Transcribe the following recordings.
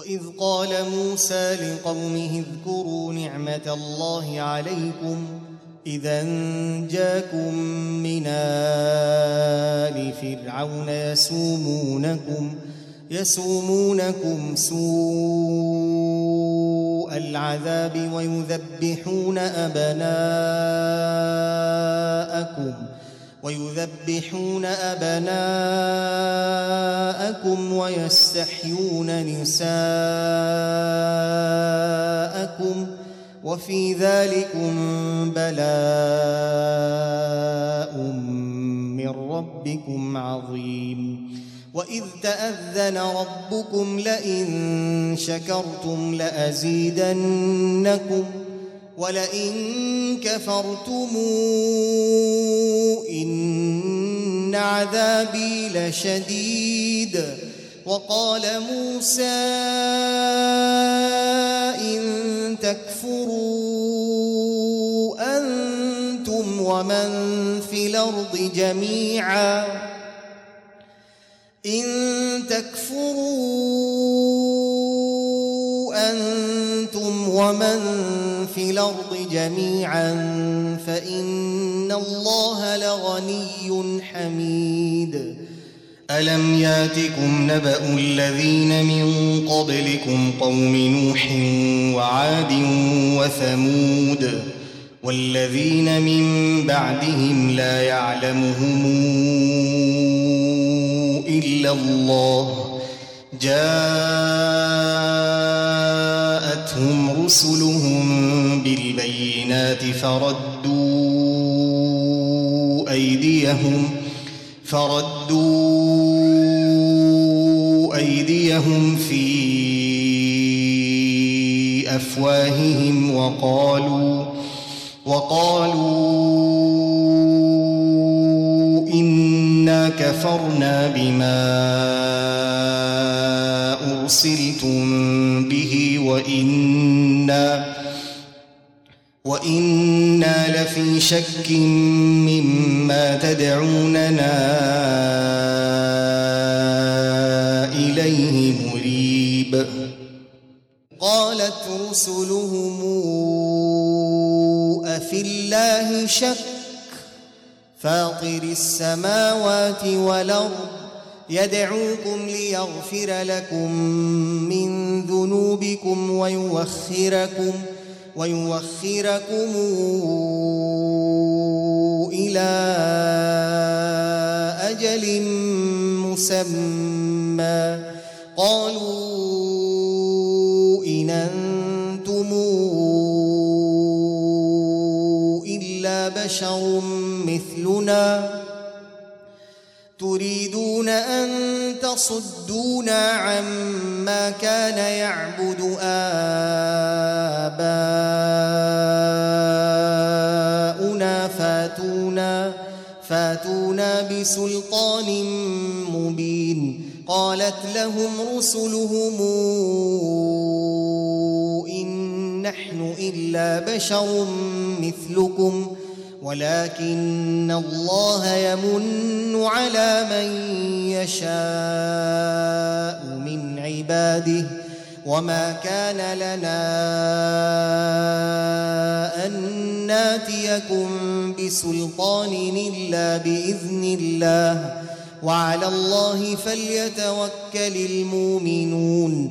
وإذ قال موسى لقومه اذكروا نعمة الله عليكم إذا جاكم من آل فرعون يسومونكم يسومونكم سوء العذاب ويذبحون أبناءكم ويذبحون أبناءكم ويستحيون نساءكم وفي ذلكم بلاء من ربكم عظيم. وإذ تأذن ربكم لئن شكرتم لأزيدنكم ولئن كفرتم إن عذابي لشديد. وقال موسى إن تكفروا أنتم ومن في الأرض جميعا. إن تكفروا أنتم ومن في الأرض جميعا فإن الله لغني حميد. ألم ياتكم نبأ الذين من قبلكم قوم نوح وعاد وثمود والذين من بعدهم لا يعلمهم إلا الله جاءتهم رسلهم بالبينات فردوا أيديهم فردوا أيديهم في أفواههم وقالوا وقالوا إنا كفرنا بما أرسلتم به وإنا وإنا لفي شك مما تدعوننا إليه مريب قالت رسلهم أفي الله شك فاطر السماوات والأرض يدعوكم ليغفر لكم من ذنوبكم ويوخركم ويوخركم إلى أجل مسمى. قالوا إن أنتم إلا بشر مثلنا. تريدون أن تصدونا عما كان يعبد آباؤنا فاتونا فاتونا بسلطان مبين. قالت لهم رسلهم إن نحن إلا بشر مثلكم ولكن الله يمن على من يشاء من عباده. وما كان لنا ان ناتيكم بسلطان الا باذن الله وعلى الله فليتوكل المؤمنون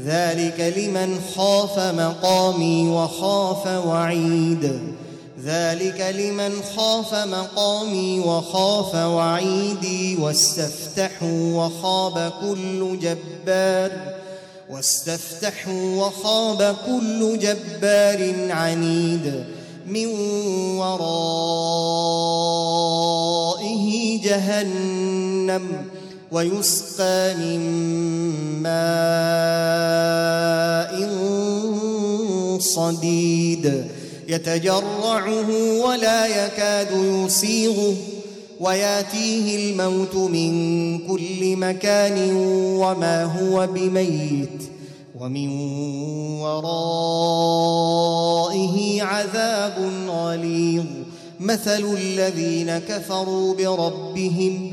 ذلك لمن خاف مقامي وخاف وعيد. ذلك لمن خاف مقامي وخاف وعيدي واستفتحوا وخاب كل جبار واستفتحوا وخاب كل جبار عنيد. من ورائه جهنم ويسقى من ماء صديد. يتجرعه ولا يكاد يسيغه وياتيه الموت من كل مكان وما هو بميت. ومن ورائه عذاب غليظ. مثل الذين كفروا بربهم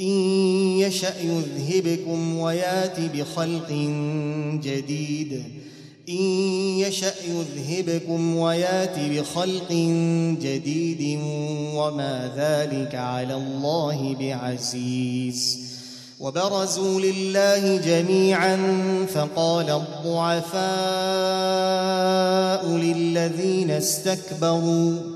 إن يشأ يذهبكم ويات بخلق جديد. إن يشأ يذهبكم ويات بخلق جديد وما ذلك على الله بعزيز. وبرزوا لله جميعا فقال الضعفاء للذين استكبروا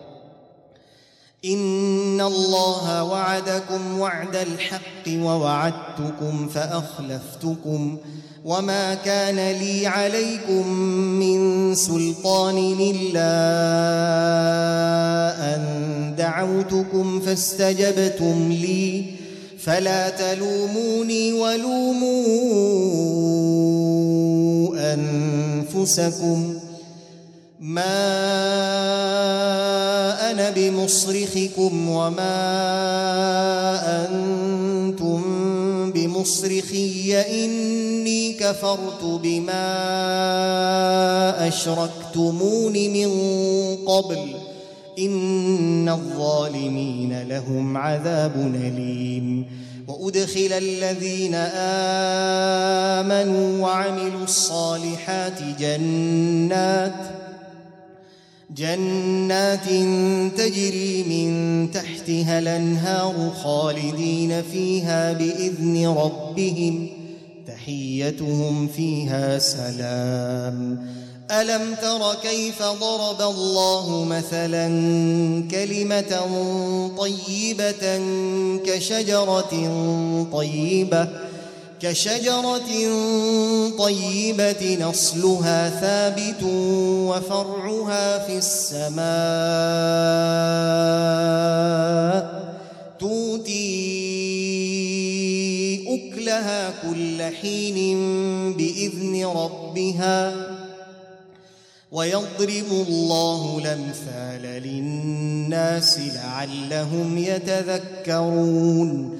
ان الله وعدكم وعد الحق ووعدتكم فاخلفتكم وما كان لي عليكم من سلطان الا ان دعوتكم فاستجبتم لي فلا تلوموني ولوموا انفسكم ما أنا بمصرخكم وما أنتم المصرخي إني كفرت بما أشركتمون من قبل إن الظالمين لهم عذاب أليم وأدخل الذين آمنوا وعملوا الصالحات جنات جنات تجري من تحتها الأنهار خالدين فيها بإذن ربهم تحيتهم فيها سلام. ألم تر كيف ضرب الله مثلا كلمة طيبة كشجرة طيبة؟ كشجرة طيبة نصلها ثابت وفرعها في السماء توتي أكلها كل حين بإذن ربها ويضرب الله الأمثال للناس لعلهم يتذكرون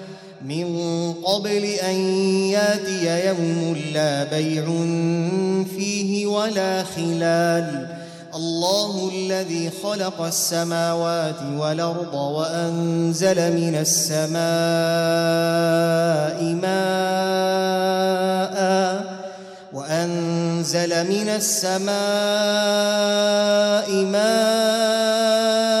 من قبل أن يأتي يوم لا بيع فيه ولا خلال. الله الذي خلق السماوات والأرض وأنزل من السماء ماء وأنزل من السماء ماء.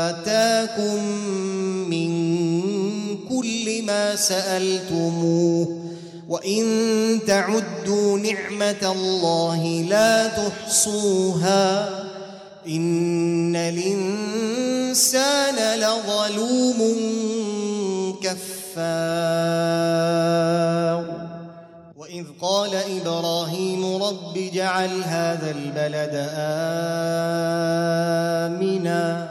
سألتموه. وإن تعدوا نعمة الله لا تحصوها. إن الإنسان لظلوم كفار. وإذ قال إبراهيم رب جعل هذا البلد آمناً.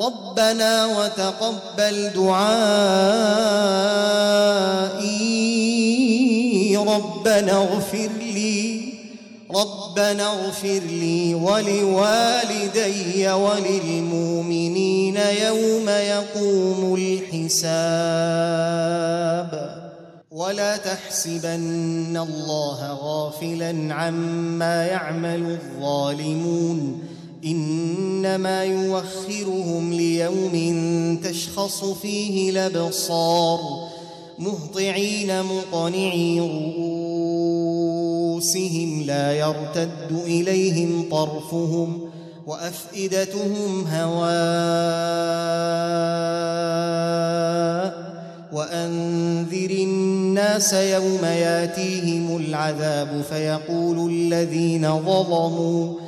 ربنا وتقبل دعائي. ربنا اغفر لي. ربنا اغفر لي ولوالدي وللمؤمنين يوم يقوم الحساب. ولا تحسبن الله غافلا عما يعمل الظالمون. إنما يوخرهم ليوم تشخص فيه الأبصار مهطعين مقنعي رؤوسهم لا يرتد إليهم طرفهم وأفئدتهم هواء وأنذر الناس يوم ياتيهم العذاب فيقول الذين ظلموا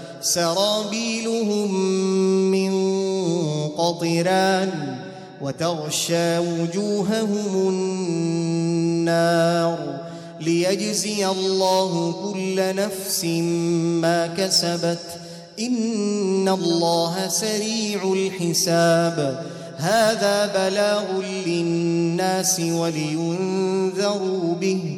سرابيلهم من قطران وتغشى وجوههم النار ليجزي الله كل نفس ما كسبت. إن الله سريع الحساب. هذا بلاغ للناس ولينذروا به.